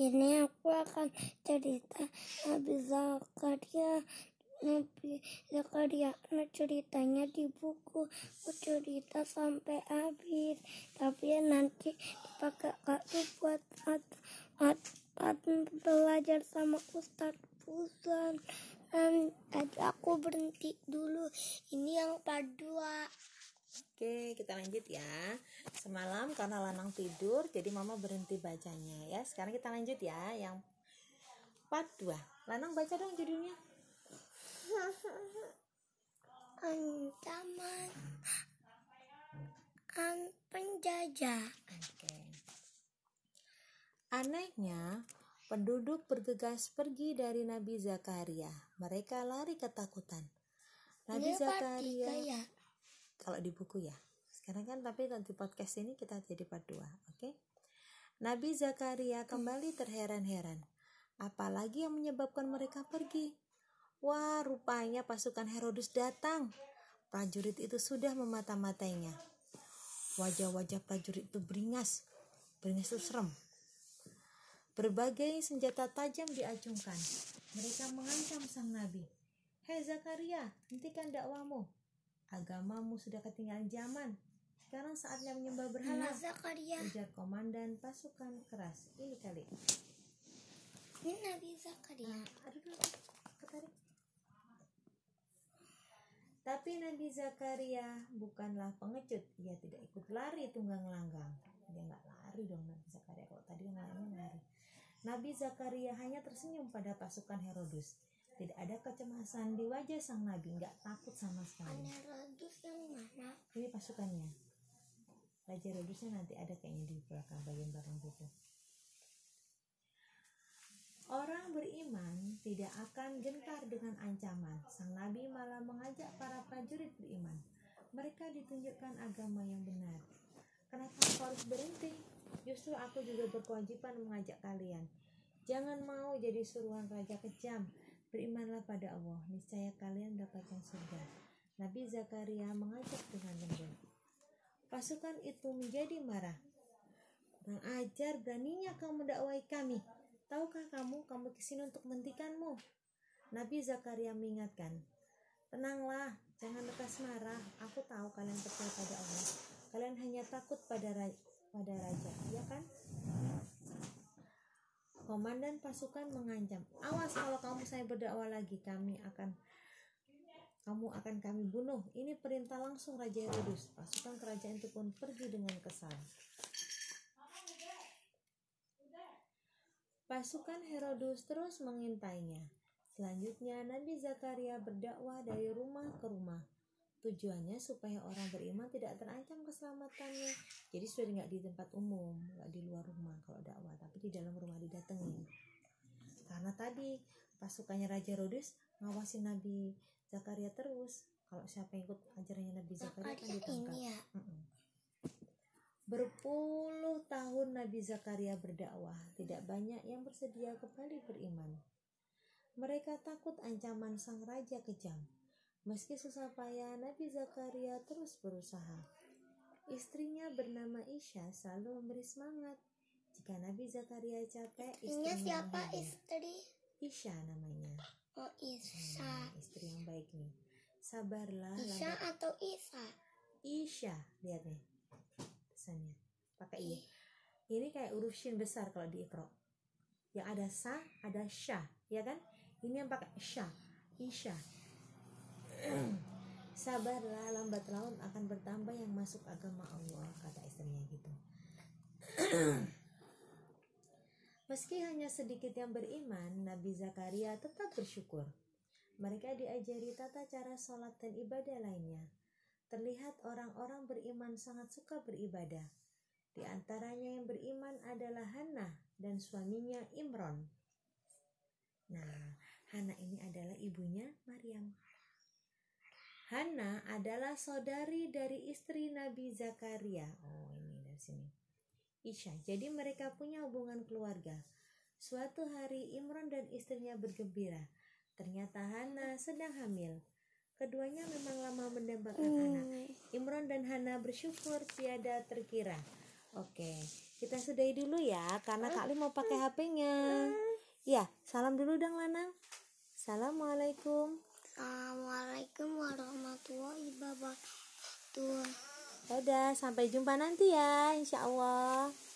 ini aku akan cerita Nabi Zakaria Nabi Zakaria nah, ceritanya di buku. Aku cerita sampai habis tapi nanti dipakai kartu buat at, at, at, belajar sama Ustadz Fuzan. Dan aku berhenti dulu. Ini yang 2 Oke, kita lanjut ya. Semalam karena Lanang tidur, jadi Mama berhenti bacanya ya. Sekarang kita lanjut ya, yang part 2. Lanang baca dong judulnya. Ancaman an penjajah. Oke. Anehnya, penduduk bergegas pergi dari Nabi Zakaria. Mereka lari ketakutan. Nabi Zakaria ya? Kalau di buku ya. Sekarang kan tapi nanti podcast ini kita jadi part 2 oke? Okay? Nabi Zakaria kembali terheran-heran. Apalagi yang menyebabkan mereka pergi? Wah rupanya pasukan Herodus datang. Prajurit itu sudah memata-matainya. Wajah-wajah prajurit itu beringas. Beringas itu serem. Berbagai senjata tajam diacungkan. Mereka mengancam sang nabi. Hei Zakaria, hentikan dakwamu agamamu sudah ketinggalan zaman. Sekarang saatnya menyembah berhala. Zakaria. Ujar komandan pasukan keras. Ini kali. Ini Nabi Zakaria. Nah, aduh, ketarik. Tapi Nabi Zakaria bukanlah pengecut. Ia tidak ikut lari tunggang langgang. Dia nggak lari dong Nabi Zakaria. Kalau tadi yang lainnya lari. Nabi Zakaria hanya tersenyum pada pasukan Herodus. Tidak ada kecemasan di wajah sang nabi, nggak takut sama sekali. Herodus yang mana? Ini pasukannya. Raja Herodusnya nanti ada kayaknya di belakang bagian belakang buku. Orang beriman tidak akan gentar dengan ancaman. Sang nabi malah mengajak para prajurit beriman. Mereka ditunjukkan agama yang benar. Kenapa aku harus berhenti? Justru aku juga berkewajiban mengajak kalian. Jangan mau jadi suruhan raja kejam Berimanlah pada Allah, niscaya kalian mendapatkan surga. Nabi Zakaria mengajak dengan lembut. Pasukan itu menjadi marah. Kurang ajar beraninya kamu mendakwai kami. Tahukah kamu, kamu ke sini untuk menghentikanmu? Nabi Zakaria mengingatkan, Tenanglah, jangan lekas marah. Aku tahu kalian percaya pada Allah. Kalian hanya takut pada raja, pada raja, ya kan? Komandan pasukan mengancam, "Awas kalau kamu saya berdakwah lagi, kami akan kamu akan kami bunuh." Ini perintah langsung Raja Herodes. Pasukan kerajaan itu pun pergi dengan kesal. Pasukan Herodes terus mengintainya. Selanjutnya Nabi Zakaria berdakwah dari rumah ke rumah. Tujuannya supaya orang beriman tidak terancam keselamatannya. Jadi sudah nggak di tempat umum, nggak di luar rumah kalau dakwah, tapi di dalam rumah didatangi. Karena tadi pasukannya Raja Rodes ngawasi Nabi Zakaria terus. Kalau siapa yang ikut ajarannya Nabi Zakaria akan ditangkap. Ya? Berpuluh tahun Nabi Zakaria berdakwah, tidak banyak yang bersedia kembali beriman. Mereka takut ancaman sang raja kejam Meski susah payah, Nabi Zakaria terus berusaha. Istrinya bernama Isha selalu memberi semangat. Jika Nabi Zakaria capek, istrinya siapa menghibur. istri? Isha namanya. Oh Isha. Hmm, istri yang baik nih. Sabarlah. Isha lambat. atau Isa? Isha, lihat nih pesannya. Pakai i. Ini kayak huruf shin besar kalau di ikro. Yang ada sa, ada sha, ya kan? Ini yang pakai sha, Isha Sabarlah, lambat laun akan bertambah yang masuk agama Allah, kata istrinya gitu. Meski hanya sedikit yang beriman, Nabi Zakaria tetap bersyukur. Mereka diajari tata cara sholat dan ibadah lainnya. Terlihat orang-orang beriman sangat suka beribadah. Di antaranya yang beriman adalah Hana dan suaminya Imron. Nah, Hana ini adalah ibunya Maryam. Hana adalah saudari dari istri Nabi Zakaria. Oh, ini dari sini. Isya. Jadi mereka punya hubungan keluarga. Suatu hari Imron dan istrinya bergembira. Ternyata Hana sedang hamil. Keduanya memang lama mendapatkan hmm. anak. Imron dan Hana bersyukur tiada terkira. Oke, kita sudahi dulu ya karena Kak Li mau pakai HP-nya. Ya, salam dulu dong Lanang. Assalamualaikum. Assalamualaikum warahmatullahi wabarakatuh. Dadah, sampai jumpa nanti ya, insya Allah.